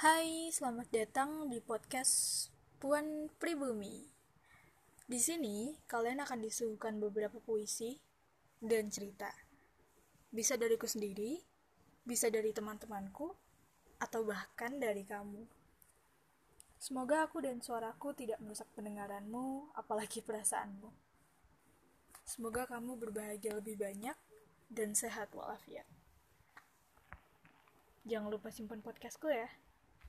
Hai, selamat datang di podcast Puan Pribumi. Di sini, kalian akan disuguhkan beberapa puisi dan cerita. Bisa dariku sendiri, bisa dari teman-temanku, atau bahkan dari kamu. Semoga aku dan suaraku tidak merusak pendengaranmu, apalagi perasaanmu. Semoga kamu berbahagia lebih banyak dan sehat walafiat. Jangan lupa simpan podcastku ya.